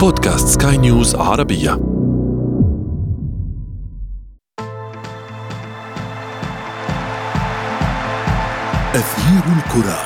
بودكاست سكاي نيوز عربية. أثير الكرة.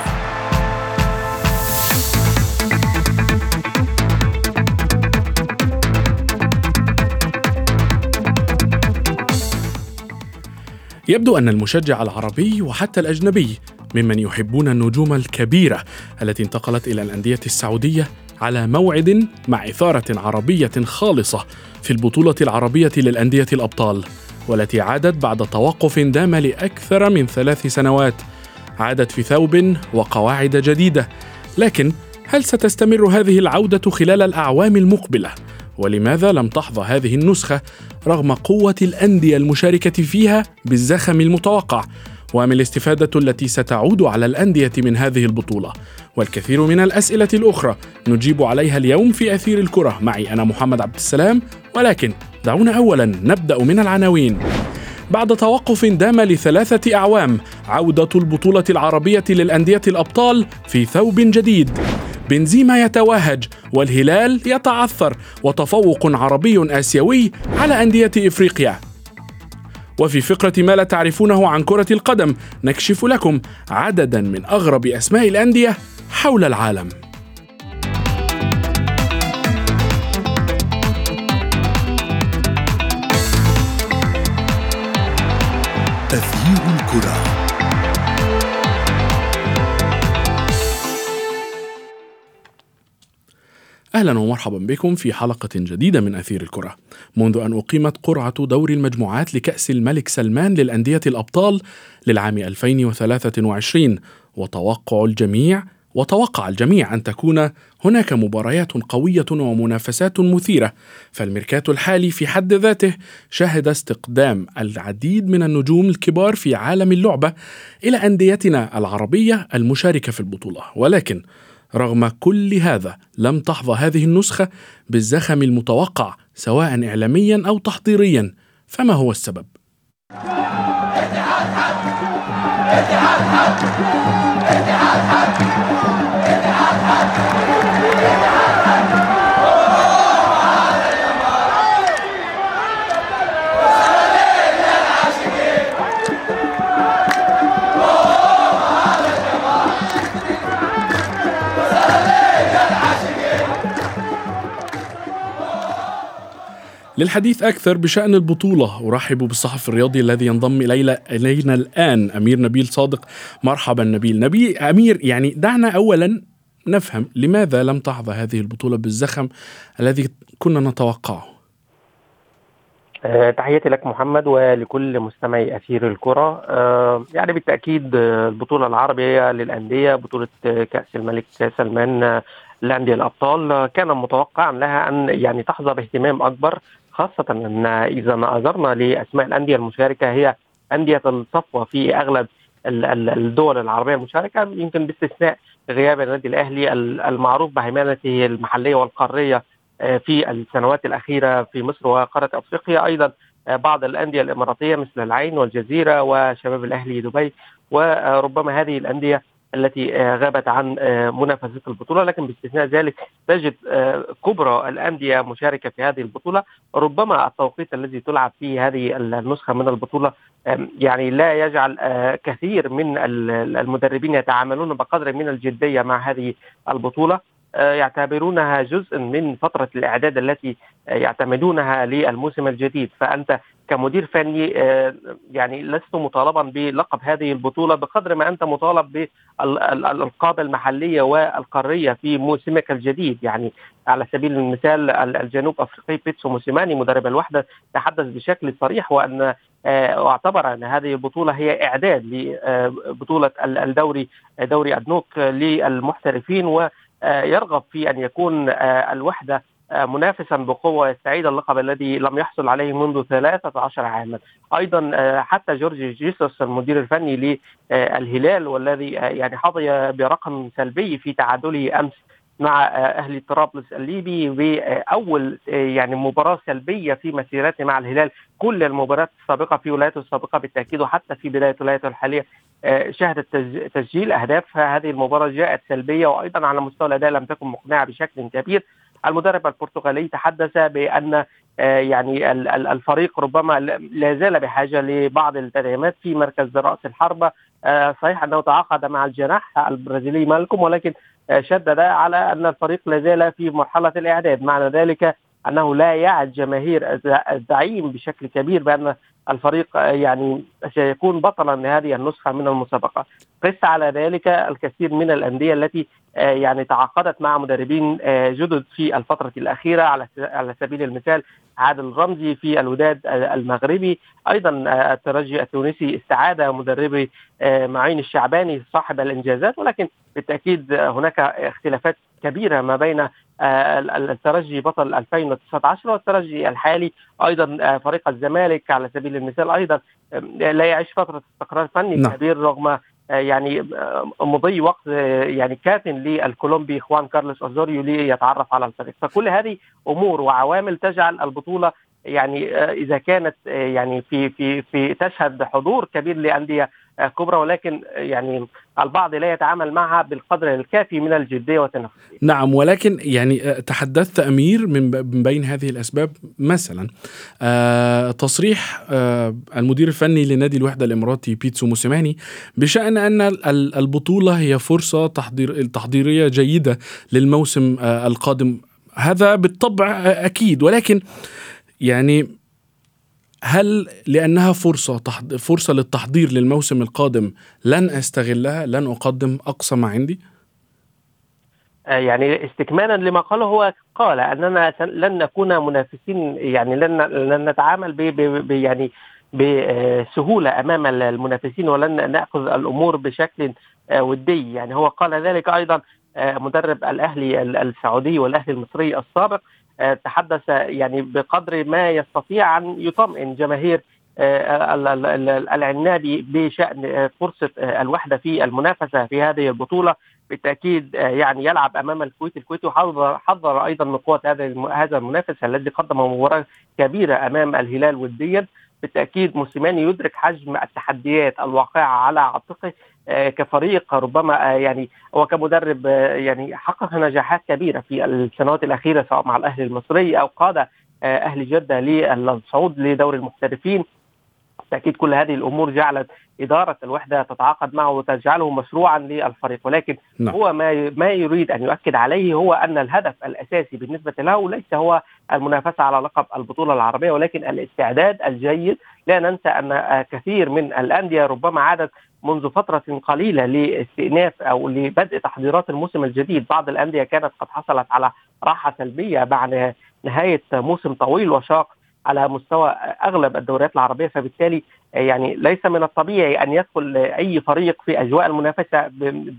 يبدو أن المشجع العربي وحتى الأجنبي ممن يحبون النجوم الكبيرة التي انتقلت إلى الأندية السعودية على موعد مع إثارة عربية خالصة في البطولة العربية للأندية الأبطال والتي عادت بعد توقف دام لأكثر من ثلاث سنوات. عادت في ثوب وقواعد جديدة. لكن هل ستستمر هذه العودة خلال الأعوام المقبلة؟ ولماذا لم تحظى هذه النسخة رغم قوة الأندية المشاركة فيها بالزخم المتوقع؟ وما الاستفادة التي ستعود على الأندية من هذه البطولة. والكثير من الأسئلة الأخرى نجيب عليها اليوم في أثير الكرة. معي أنا محمد عبد السلام ولكن دعونا أولا نبدأ من العناوين. بعد توقف دام لثلاثة أعوام عودة البطولة العربية للأندية الأبطال في ثوب جديد. بنزيما يتوهج والهلال يتعثر وتفوق عربي آسيوي على أندية إفريقيا. وفي فقرة ما لا تعرفونه عن كرة القدم نكشف لكم عددا من أغرب أسماء الأندية حول العالم. أهلا ومرحبا بكم في حلقة جديدة من أثير الكرة. منذ أن أقيمت قرعة دور المجموعات لكأس الملك سلمان للأندية الأبطال للعام 2023 وتوقع الجميع وتوقع الجميع أن تكون هناك مباريات قوية ومنافسات مثيرة فالميركاتو الحالي في حد ذاته شهد استقدام العديد من النجوم الكبار في عالم اللعبة إلى أنديتنا العربية المشاركة في البطولة ولكن رغم كل هذا لم تحظى هذه النسخة بالزخم المتوقع سواء إعلاميا أو تحضيريا فما هو السبب؟ اتحاد حق اتحاد حق اتحاد حق للحديث أكثر بشأن البطولة. أرحب بالصحفي الرياضي الذي ينضم إلينا, الآن أمير نبيل صادق. مرحبا نبيل. نبيل أمير يعني دعنا أولا نفهم لماذا لم تحظى هذه البطولة بالزخم الذي كنا نتوقعه. أه تحياتي لك محمد ولكل مستمعي أثير الكرة. أه يعني بالتأكيد البطولة العربية للأندية بطولة كأس الملك سلمان لأندية الأبطال كان متوقعا لها أن يعني تحظى باهتمام أكبر خاصة أن إذا نظرنا لأسماء الأندية المشاركة هي أندية الصفوة في أغلب الدول العربية المشاركة يمكن باستثناء غياب النادي الأهلي المعروف بهيمنته المحلية والقارية آه، في السنوات الأخيرة في مصر وقارة أفريقيا. أيضا آه، بعض الأندية الإماراتية مثل العين والجزيرة وشباب الأهلي دبي وربما هذه الأندية التي آه، غابت عن آه، منافسه البطولة لكن باستثناء ذلك تجد آه، كبرى الأندية مشاركة في هذه البطولة. ربما التوقيت الذي تلعب فيه هذه النسخة من البطولة يعني لا يجعل كثير من المدربين يتعاملون بقدر من الجدية مع هذه البطولة. يعتبرونها جزء من فترة الإعداد التي يعتمدونها للموسم الجديد. فأنت كمدير فني آه، يعني لست مطالبا بلقب هذه البطولة بقدر ما أنت مطالب بالألقاب المحلية والقارية في موسمك الجديد. يعني على سبيل المثال الجنوب أفريقي بيتسو موسيماني مدرب الوحدة تحدث بشكل صريح آه، واعتبر أن هذه البطولة هي إعداد لبطوله الدوري دوري أدنوك للمحترفين ويرغب في أن يكون آه، الوحدة منافسا بقوة يستعيد اللقب الذي لم يحصل عليه منذ 13 عاما. أيضا آه، حتى جورج جيسوس المدير الفني للهلال والذي آه، يعني حظي برقم سلبي في تعادله أمس مع أهلي طرابلس الليبي باول يعني مباراة سلبية في مسيرته مع الهلال كل المباريات السابقة في ولايته السابقة بالتأكيد وحتى في بداية ولايته الحالية شهدت تسجيل أهداف. هذه المباراة جاءت سلبية وأيضا على مستوى الأداء لم تكن مقنعة بشكل كبير. المدرب البرتغالي تحدث بأن يعني الفريق ربما لا زال بحاجة لبعض التدعيمات في مركز رأس الحربة. صحيح أنه تعاقد مع الجناح البرازيلي مالكم ولكن شدد على أن الفريق لا زال في مرحلة الإعداد. معنى ذلك أنه لا يعد جماهير الزعيم بشكل كبير بأن الفريق يعني سيكون بطلا لهذه النسخة من المسابقة. قس على ذلك الكثير من الأندية التي يعني تعاقدت مع مدربين جدد في الفترة الأخيرة على على سبيل المثال عادل رمزي في الوداد المغربي أيضا الترجي التونسي استعاد مدربي معين الشعباني صاحب الإنجازات ولكن بالتأكيد هناك اختلافات كبيرة ما بين الترجي بطل 2019 والترجي الحالي أيضا فريق الزمالك على سبيل المثال أيضا لا يعيش فترة استقرار فني نعم. كبير رغم يعني مضي وقت يعني كاف للكولومبي خوان كارلوس أوزوريو ليتعرف على الفريق فكل هذه أمور وعوامل تجعل البطولة يعني إذا كانت يعني في في في تشهد حضور كبير لأندية كبرى ولكن يعني البعض لا يتعامل معها بالقدر الكافي من الجدية والتنافسية. نعم ولكن يعني تحدثت أمير من بين هذه الأسباب مثلا آه تصريح آه المدير الفني لنادي الوحدة الإماراتي بيتسو موسيماني بشأن أن البطولة هي فرصة تحضير تحضيرية جيدة للموسم آه القادم هذا بالطبع أكيد ولكن يعني هل لأنها فرصة فرصة للتحضير للموسم القادم لن أستغلها لن أقدم أقصى ما عندي؟ يعني استكمالا لما قاله هو قال أننا لن نكون منافسين يعني لن لن نتعامل ب ب يعني بسهوله أمام المنافسين ولن نأخذ الأمور بشكل ودي. يعني هو قال ذلك أيضا مدرب الأهلي السعودي والأهلي المصري السابق تحدث يعني بقدر ما يستطيع أن يطمئن جماهير العنابي بشأن فرصة الوحدة في المنافسة في هذه البطولة. بالتأكيد يعني يلعب أمام الكويت، الكويت حضر حضر أيضا من قوه هذا هذا المنافس الذي قدم مباراة كبيرة أمام الهلال وديا بالتأكيد موسيماني يدرك حجم التحديات الواقعة على عاتقه. كفريق ربما يعني هو كمدرب يعني حقق نجاحات كبيرة في السنوات الأخيرة سواء مع الأهلي المصري أو قاد أهل جدة للصعود لدوري المحترفين. بالتاكيد كل هذه الأمور جعلت إدارة الوحدة تتعاقد معه وتجعله مشروعا للفريق. ولكن نعم. هو ما ما يريد أن يؤكد عليه هو أن الهدف الأساسي بالنسبة له ليس هو المنافسة على لقب البطولة العربية ولكن الاستعداد الجيد. لا ننسى أن كثير من الأندية ربما عادت منذ فترة قليلة لاستئناف أو لبدء تحضيرات الموسم الجديد. بعض الأندية كانت قد حصلت على راحة سلبية بعد نهاية موسم طويل وشاق على مستوى أغلب الدوريات العربية فبالتالي يعني ليس من الطبيعي أن يدخل أي فريق في أجواء المنافسة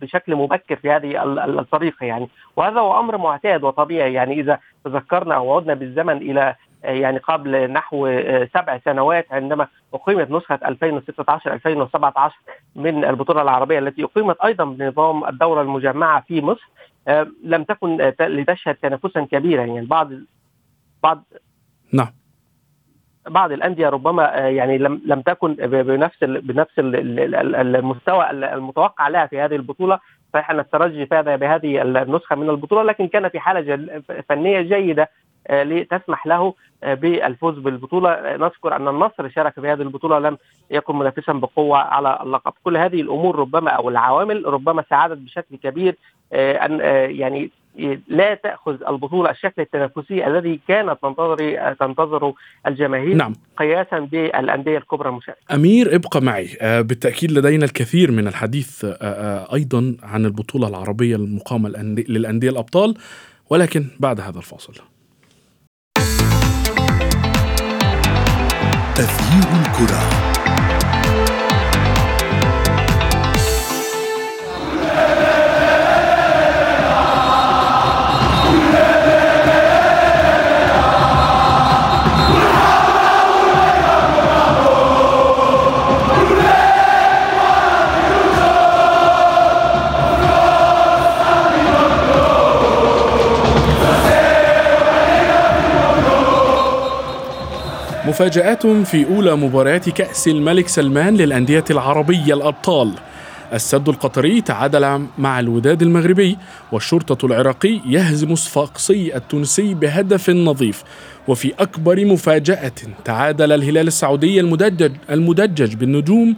بشكل مبكر في هذه الطريقة يعني. وهذا هو أمر معتاد وطبيعي يعني. إذا تذكرنا أو عدنا بالزمن إلى يعني قبل نحو سبع سنوات عندما أقيمت نسخة 2016 2017 من البطولة العربية التي أقيمت أيضا بنظام الدورة المجمعة في مصر لم تكن لتشهد تنافسا كبيرا يعني. بعض بعض نعم. بعض الأندية ربما يعني لم لم تكن بنفس بنفس المستوى المتوقع لها في هذه البطولة. صحيح أن الترجي فاز بهذه النسخة من البطولة لكن كان في حالة فنية جيدة لتسمح له بالفوز بالبطولة. نذكر أن النصر شارك في هذه البطولة لم يكن منافسا بقوة على اللقب. كل هذه الأمور ربما أو العوامل ربما ساعدت بشكل كبير أن يعني لا تأخذ البطولة الشكل التنافسي الذي كانت تنتظر تنتظره الجماهير نعم. قياسا بالأندية الكبرى المشاركة. أمير ابقى معي بالتأكيد لدينا الكثير من الحديث أيضا عن البطولة العربية المقامة للأندية الأبطال ولكن بعد هذا الفاصل. تغيير الكرة مفاجآت في أولى مباريات كأس الملك سلمان للأندية العربية الأبطال. السد القطري تعادل مع الوداد المغربي والشرطة العراقي يهزم صفاقسي التونسي بهدف نظيف. وفي أكبر مفاجأة تعادل الهلال السعودي المدجج, المدجج بالنجوم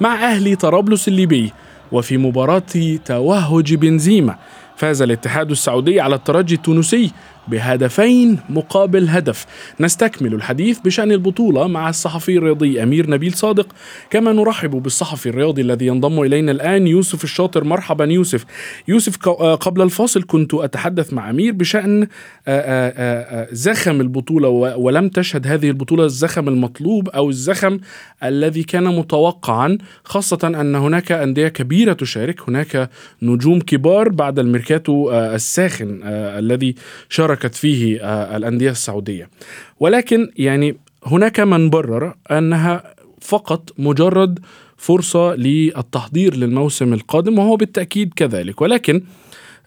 مع أهلي طرابلس الليبي. وفي مباراة توهج بنزيما فاز الاتحاد السعودي على الترجي التونسي بهدفين مقابل هدف. نستكمل الحديث بشأن البطولة مع الصحفي الرياضي أمير نبيل صادق. كما نرحب بالصحفي الرياضي الذي ينضم إلينا الآن يوسف الشاطر. مرحبا يوسف. يوسف آه، قبل الفاصل كنت أتحدث مع أمير بشأن آه، آه، زخم البطولة ولم تشهد هذه البطولة الزخم المطلوب أو الزخم الذي كان متوقعا خاصة أن هناك أندية كبيرة تشارك. هناك نجوم كبار بعد الميركاتو الساخن الذي شارك شاركت فيه آه، الأندية السعودية. ولكن يعني هناك من برر أنها فقط مجرد فرصة للتحضير للموسم القادم وهو بالتأكيد كذلك. ولكن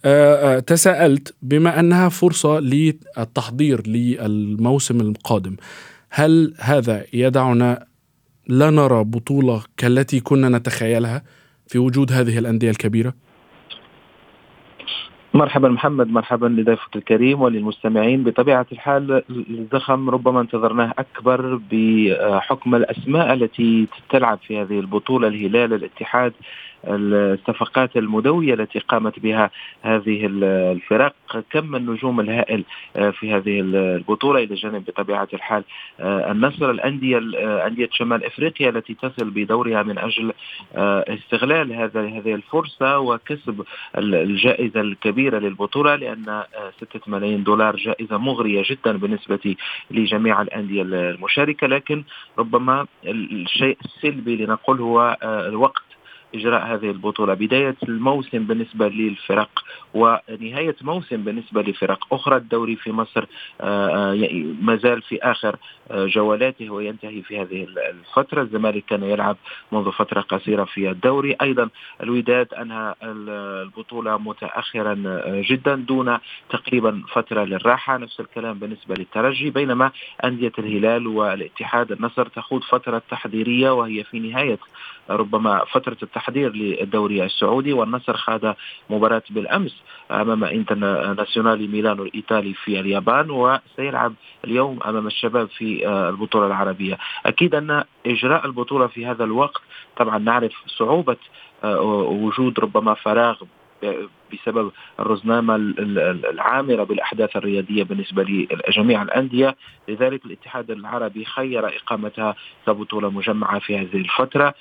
آه، آه، تساءلت بما أنها فرصة للتحضير للموسم القادم. هل هذا يدعنا لا نرى بطولة كالتي كنا نتخيلها في وجود هذه الأندية الكبيرة؟ مرحبا محمد مرحبا لضيفك الكريم وللمستمعين. بطبيعة الحال الزخم ربما انتظرناه أكبر بحكم الأسماء التي تلعب في هذه البطولة الهلال الاتحاد. الصفقات المدوية التي قامت بها هذه الفرق. كم النجوم الهائل آه، في هذه البطولة إلى جانب بطبيعة الحال. آه، النصر الأندية آه، أندية شمال إفريقيا التي تصل بدورها من أجل استغلال هذا هذه الفرصة وكسب الجائزة الكبيرة للبطولة لأن 6 ملايين دولار جائزة مغرية جدا بالنسبة لجميع الأندية المشاركة. لكن ربما الشيء السلبي لنقول هو الوقت إجراء هذه البطولة. بداية الموسم بالنسبة للفرق ونهاية موسم بالنسبة لفرق أخرى الدوري في مصر آه، آه، ما زال في آخر آه، جولاته وينتهي في هذه الفترة. الزمالك كان يلعب منذ فترة قصيرة في الدوري. أيضا الوداد أنهى البطولة متأخرا جدا دون تقريبا فترة للراحة. نفس الكلام بالنسبة للترجي. بينما أندية الهلال والاتحاد النصر تخوض فترة تحضيرية وهي في نهاية ربما فترة التحضير للدوري السعودي والنصر خاض مباراة بالأمس أمام انترناسيونالي ميلانو الإيطالي في اليابان وسيلعب اليوم أمام الشباب في آه، البطولة العربية. أكيد أن إجراء البطولة في هذا الوقت طبعا نعرف صعوبة آه، وجود ربما فراغ بسبب الرزنامة العامرة بالأحداث الرياضية بالنسبة لجميع الأندية. لذلك الاتحاد العربي خير إقامتها كبطولة مجمعة في هذه الفترة.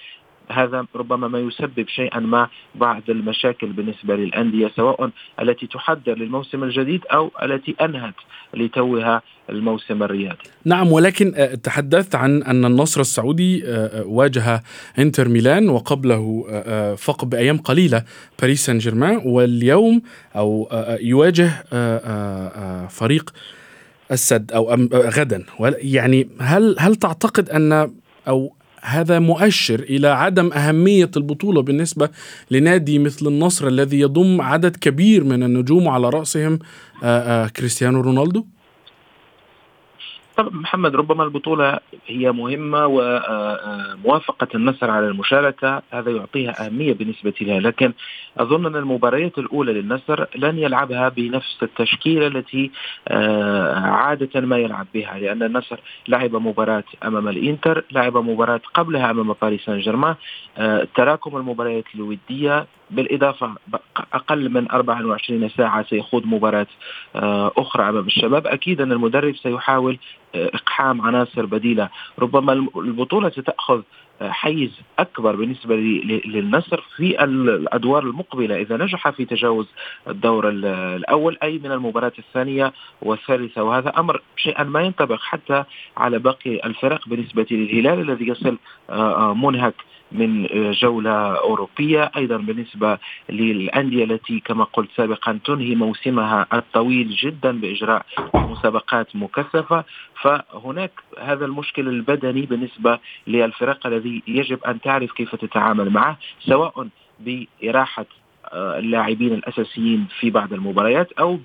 هذا ربما ما يسبب شيئا ما بعض المشاكل بالنسبة للأندية سواء التي تحضر للموسم الجديد أو التي أنهت لتوها الموسم الرياضي. نعم ولكن آه، تحدثت عن أن النصر السعودي آه، آه، واجه إنتر ميلان وقبله فقط بأيام قليلة باريس سان جيرمان واليوم أو يواجه فريق السد أو غدا. يعني هل هل تعتقد أن أو هذا مؤشر إلى عدم أهمية البطولة بالنسبة لنادي مثل النصر الذي يضم عدد كبير من النجوم على رأسهم آه، آه، كريستيانو رونالدو. محمد ربما البطولة هي مهمة وموافقة آه، النصر على المشاركة هذا يعطيها أهمية بالنسبة لها. لكن أظن أن المباريات الأولى للنصر لن يلعبها بنفس التشكيلة التي عادة ما يلعب بها لأن النصر لعب مباراة أمام الإنتر لعب مباراة قبلها أمام باريس سان جيرمان. تراكم المباريات الودية بالإضافة أقل من 24 ساعة سيخوض مباراة آه، أخرى أمام الشباب. أكيد أن المدرب سيحاول آه، إقحام عناصر بديلة. ربما البطولة ستأخذ حيز أكبر بالنسبة للنصر في الأدوار المقبلة. إذا نجح في تجاوز الدور الأول أي من المباراة الثانية والثالثة. وهذا أمر شيئا ما ينطبق حتى على باقي الفرق بالنسبة للهلال الذي يصل منهك من جولة أوروبية. أيضا بالنسبة للأندية التي كما قلت سابقا تنهي موسمها الطويل جدا بإجراء مسابقات مكثفة. فهناك هذا المشكل البدني بالنسبة للفرق الذي يجب أن تعرف كيف تتعامل معه سواء بإراحة اللاعبين الأساسيين في بعض المباريات أو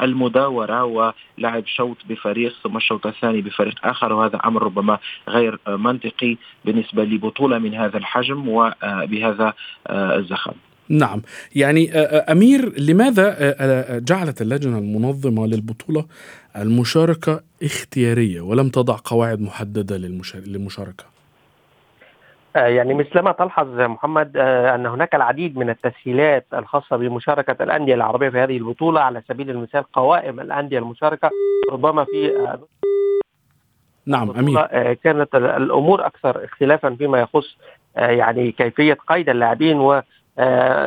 بالمداورة ولعب شوط بفريق ثم الشوط الثاني بفريق آخر وهذا أمر ربما غير منطقي بالنسبة لبطولة من هذا الحجم وبهذا الزخم. نعم يعني أمير لماذا جعلت اللجنة المنظمة للبطولة المشاركة اختيارية ولم تضع قواعد محددة للمشاركة؟ يعني مثلما تلحظ محمد أن هناك العديد من التسهيلات الخاصة بمشاركة الأندية العربية في هذه البطولة على سبيل المثال قوائم الأندية المشاركة ربما في نعم أمير. كانت الأمور أكثر اختلافا فيما يخص يعني كيفية قيد اللاعبين و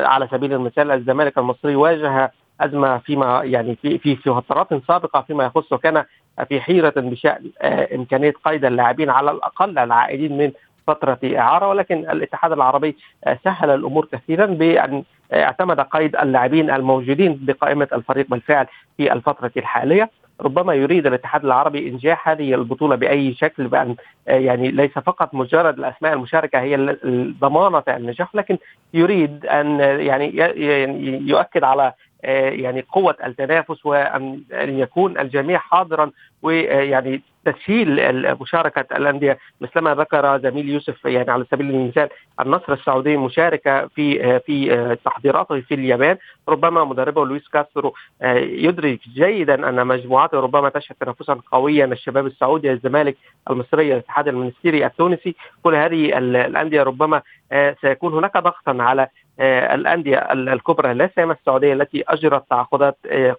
على سبيل المثال الزمالك المصري واجه أزمة فيما يعني في في فترات سابقة فيما يخص وكان في حيرة بشأن إمكانية قيد اللاعبين على الأقل العائدين من فترة إعارة ولكن الاتحاد العربي سهل الأمور كثيرا بأن اعتمد قيد اللاعبين الموجودين بقائمة الفريق بالفعل في الفترة الحالية. ربما يريد الاتحاد العربي إنجاح هذه البطولة بأي شكل بأن يعني ليس فقط مجرد الأسماء المشاركة هي ضمانة النجاح لكن يريد أن يعني يؤكد على يعني قوة التنافس وأن يكون الجميع حاضرا ويعني تسهيل مشاركة الأندية. مثلما ذكر زميل يوسف يعني على سبيل المثال النصر السعودي مشاركة في في تحضيراته في اليابان. ربما مدربه لويس كاسترو يدرك جيدا أن مجموعاته ربما تشهد تنافسا قويا. الشباب السعودي الزمالك المصري الاتحاد المنستيري التونسي كل هذه الأندية ربما سيكون هناك ضغطا على الأندية الكبرى لا سيما السعودية التي أجرت تعاقدات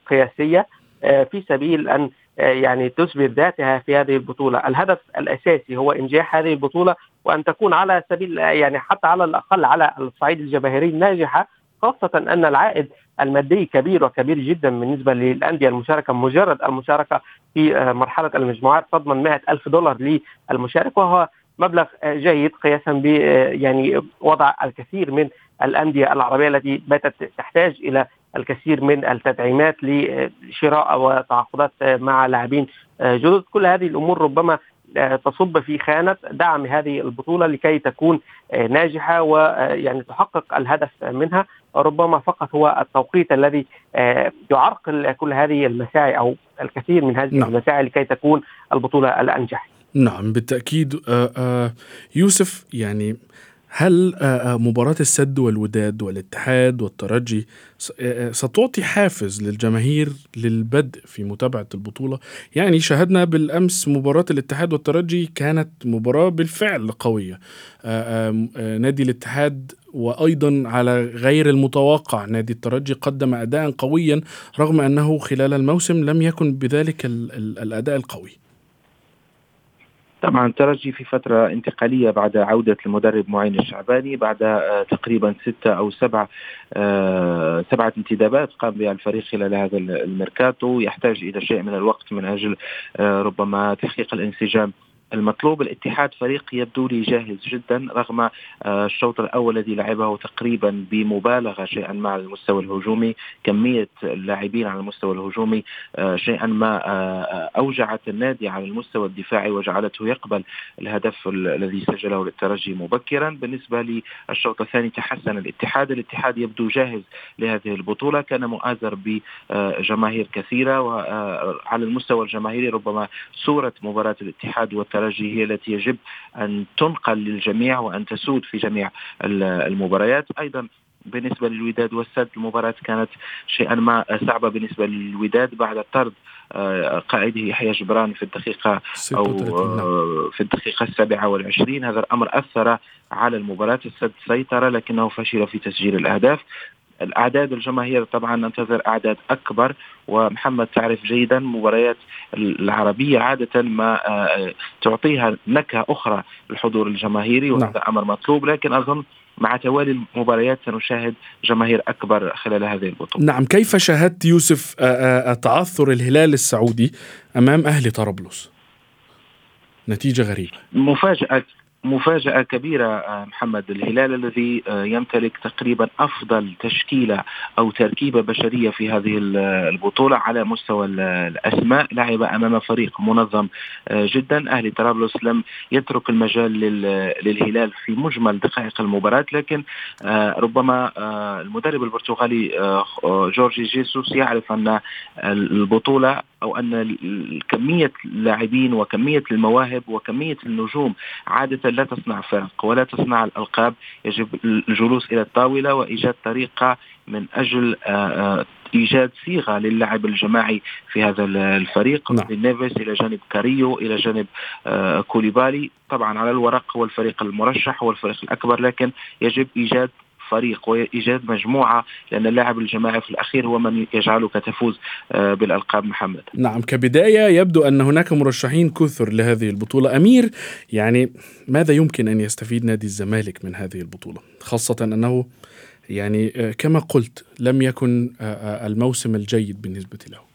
قياسية في سبيل أن يعني تثبت ذاتها في هذه البطولة، الهدف الأساسي هو إنجاح هذه البطولة وأن تكون على سبيل يعني حتى على الأقل على الصعيد الجماهيري ناجحه خاصة أن العائد المادي كبير وكبير جدا بالنسبة للأندية المشاركة. مجرد المشاركة في مرحلة المجموعات تضمن 100 ألف دولار للمشارك وهو مبلغ جيد قياسا ب يعني وضع الكثير من الأندية العربية التي باتت تحتاج إلى الكثير من التدعيمات لشراء وتعاقدات مع لاعبين جدد كل هذه الأمور ربما تصب في خانة دعم هذه البطولة لكي تكون ناجحة ويعني تحقق الهدف منها ربما فقط هو التوقيت الذي يعرقل كل هذه المساعي أو الكثير من هذه نعم. المساعي لكي تكون البطولة الأنجح. نعم بالتأكيد يوسف يعني هل مباراة السد والوداد والاتحاد والترجي ستعطي حافز للجماهير للبدء في متابعة البطولة؟ يعني شاهدنا بالأمس مباراة الاتحاد والترجي كانت مباراة بالفعل قوية نادي الاتحاد وأيضا على غير المتوقع نادي الترجي قدم أداء قويا رغم أنه خلال الموسم لم يكن بذلك الأداء القوي طبعا الترجي في فترة انتقالية بعد عودة المدرب معين الشعباني بعد تقريبا ستة أو سبع سبعة انتدابات قام بها الفريق خلال هذا الميركاتو. يحتاج إلى شيء من الوقت من أجل ربما تحقيق الانسجام المطلوب. الاتحاد فريق يبدو لي جاهز جدا رغم الشوط الأول الذي لعبه تقريبا بمبالغة شيئا ما على المستوى الهجومي. كمية اللاعبين على المستوى الهجومي شيئا ما أوجعت النادي على المستوى الدفاعي وجعلته يقبل الهدف الذي سجله للترجي مبكرا. بالنسبة للشوط الثاني تحسن الاتحاد. الاتحاد يبدو جاهز لهذه البطولة. كان مؤازر بجماهير كثيرة وعلى المستوى الجماهيري ربما صوره مباراة الاتحاد والترجي الترجي هي التي يجب أن تنقل للجميع وأن تسود في جميع المباريات. أيضا بالنسبة للوداد والسد المباراة كانت شيئا ما صعبة بالنسبة للوداد بعد طرد قائده يحيى جبران في الدقيقة أو في الدقيقة السابعة والعشرين. هذا الأمر أثر على المباراة. السد سيطر لكنه فشل في تسجيل الأهداف. الأعداد الجماهير طبعا ننتظر أعداد أكبر ومحمد تعرف جيدا مباريات العربية عادة ما تعطيها نكهة أخرى للحضور الجماهيري وهذا نعم. أمر مطلوب لكن أظن مع توالي المباريات سنشاهد جماهير أكبر خلال هذه البطولة. نعم كيف شاهدت يوسف تعثر الهلال السعودي أمام أهلي طرابلس؟ نتيجة غريبة. مفاجأة مفاجأة كبيرة آه، محمد. الهلال الذي آه، يمتلك تقريبا أفضل تشكيلة أو تركيبة بشرية في هذه البطولة على مستوى الأسماء. لعب أمام فريق منظم آه، جدا. أهلي طرابلس لم يترك المجال للهلال في مجمل دقائق المباراة لكن ربما المدرب البرتغالي جورجي جيسوس يعرف أن البطولة أو أن كمية اللاعبين وكمية المواهب وكمية النجوم عادة لا تصنع فرق ولا تصنع الألقاب يجب الجلوس إلى الطاولة وإيجاد طريقة من أجل آه، آه، إيجاد صيغة للعب الجماعي في هذا الفريق نعم. من نيفيس إلى جانب كاريو إلى جانب آه، كوليبالي طبعا على الورق هو الفريق المرشح هو الفريق الأكبر لكن يجب إيجاد فريق وإيجاد مجموعة لأن اللعب الجماعي في الأخير هو من يجعلك تفوز آه، بالألقاب محمد. نعم كبداية يبدو أن هناك مرشحين كثر لهذه البطولة، أمير يعني ماذا يمكن أن يستفيد نادي الزمالك من هذه البطولة؟ خاصة أنه يعني آه، كما قلت لم يكن آه، الموسم الجيد بالنسبة له.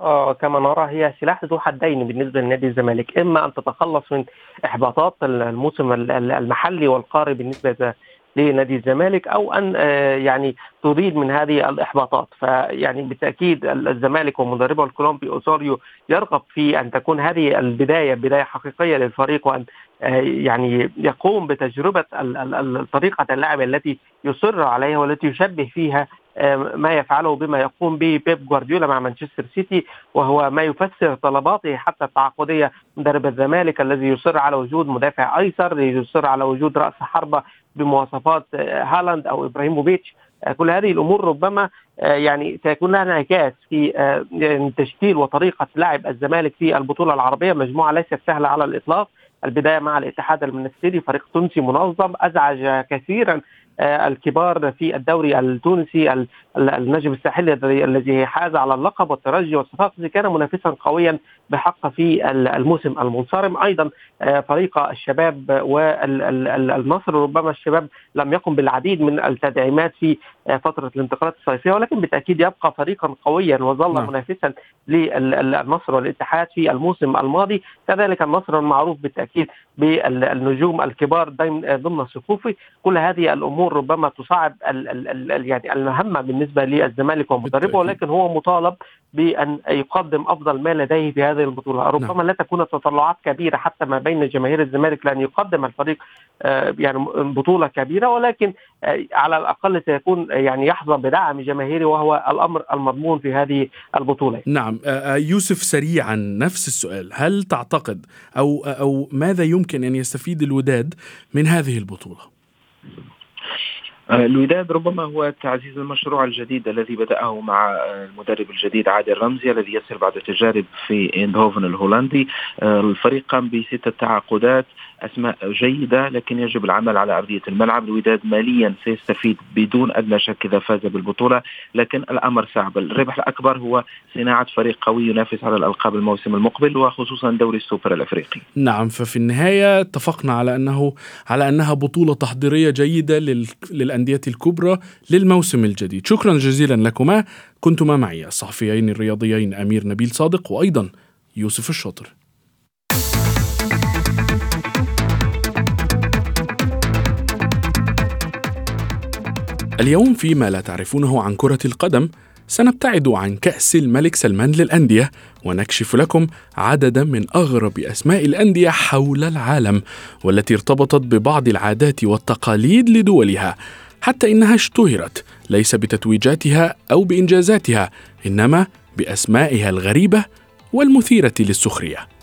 آه كما نرى هي سلاح ذو حدين بالنسبة لنادي الزمالك، إما أن تتخلص من إحباطات الموسم المحلي والقاري بالنسبة لنادي الزمالك أو أن آه، يعني تريد من هذه الإحباطات. فيعني بالتأكيد الزمالك ومدربه الكولومبي أوسوريو يرغب في أن تكون هذه البداية بداية حقيقية للفريق وأن يعني يقوم بتجربة طريقة اللعب التي يصر عليها والتي يشبه فيها آه، ما يفعله بما يقوم به بيب جوارديولا مع مانشستر سيتي وهو ما يفسر طلباته حتى التعاقدية مدرب الزمالك الذي يصر على وجود مدافع أيسر يصر على وجود رأس حربة بمواصفات آه، هالاند أو إبراهيموفيتش. آه، كل هذه الأمور ربما يعني سيكون لها انعكاس في يعني تشكيل وطريقة لعب الزمالك في البطولة العربية مجموعة ليست سهلة على الإطلاق. البداية مع الاتحاد المنستيري فريق تونسي منظم أزعج كثيرا آه، الكبار في الدوري التونسي النجم الساحلي الذي حاز على اللقب والترجي والصفاقسي كان منافسا قويا بحق في الموسم المنصرم. أيضا آه، فريق الشباب والنصر ربما الشباب لم يقم بالعديد من التدعيمات في فترة الانتقالات الصيفية ولكن بالتأكيد يبقى فريقا قويا وظل نعم. منافسا للنصر والاتحاد في الموسم الماضي كذلك النصر المعروف بالتأكيد بالنجوم الكبار ضمن صفوفه كل هذه الأمور ربما تصعب ال ال يعني المهمه بالنسبة للزمالك ومدربه ولكن هو مطالب بأن يقدم أفضل ما لديه في هذه البطولة ربما نعم. لا تكون التطلعات كبيرة حتى ما بين جماهير الزمالك لأن يقدم الفريق آه، يعني بطولة كبيرة ولكن آه، على الأقل سيكون يعني يحظى بدعم جماهيري وهو الأمر المضمون في هذه البطولة. نعم آه، يوسف سريعا نفس السؤال هل تعتقد أو أو ماذا يمكن أن يستفيد الوداد من هذه البطولة؟ الوداد ربما هو تعزيز المشروع الجديد الذي بدأه مع المدرب الجديد عادل رمزي الذي يسير بعد تجارب في إيندهوفن الهولندي الفريق قام بستة تعاقدات أسماء جيدة لكن يجب العمل على ارضيه الملعب. الوداد ماليا سيستفيد بدون أدنى شك إذا فاز بالبطولة لكن الأمر صعب. الربح الأكبر هو صناعة فريق قوي ينافس على الألقاب الموسم المقبل وخصوصا دوري السوبر الأفريقي. نعم ففي النهاية اتفقنا على أنه على أنها بطولة تحضيرية جيدة لل... للأندية الكبرى للموسم الجديد. شكرا جزيلا لكما. كنتما معي الصحفيين الرياضيين أمير نبيل صادق وأيضا يوسف الشاطر. اليوم فيما لا تعرفونه عن كرة القدم سنبتعد عن كأس الملك سلمان للأندية ونكشف لكم عددا من أغرب أسماء الأندية حول العالم والتي ارتبطت ببعض العادات والتقاليد لدولها حتى إنها اشتهرت ليس بتتويجاتها أو بإنجازاتها إنما بأسمائها الغريبة والمثيرة للسخرية.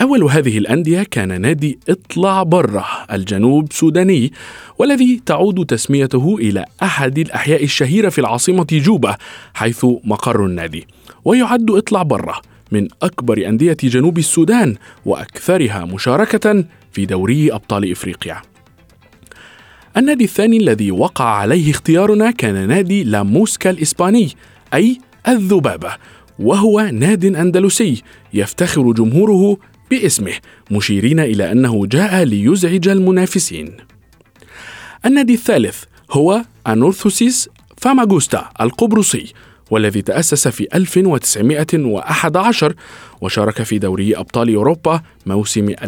أول هذه الأندية كان نادي إطلع بره الجنوب سوداني والذي تعود تسميته إلى أحد الأحياء الشهيرة في العاصمة جوبا حيث مقر النادي ويعد إطلع بره من أكبر أندية جنوب السودان وأكثرها مشاركة في دوري أبطال إفريقيا. النادي الثاني الذي وقع عليه اختيارنا كان نادي لاموسكا الإسباني أي الذبابة وهو ناد أندلسي يفتخر جمهوره باسمه مشيرين إلى أنه جاء ليزعج المنافسين. النادي الثالث هو أنورثوسيس فاماغوستا القبرصي والذي تأسس في 1911 وشارك في دوري أبطال أوروبا موسم 2008-2009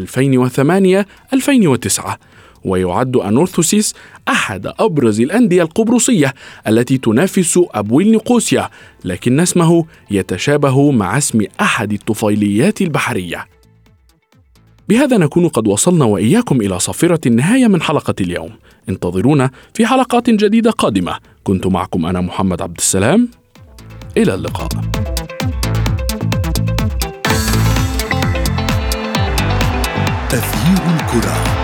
ويعد أنورثوسيس أحد أبرز الأندية القبرصية التي تنافس أبويل نيقوسيا لكن اسمه يتشابه مع اسم أحد الطفيليات البحرية. بهذا نكون قد وصلنا وإياكم إلى صافرة النهاية من حلقة اليوم. انتظرونا في حلقات جديدة قادمة. كنت معكم أنا محمد عبد السلام. إلى اللقاء. تغيير الكرة.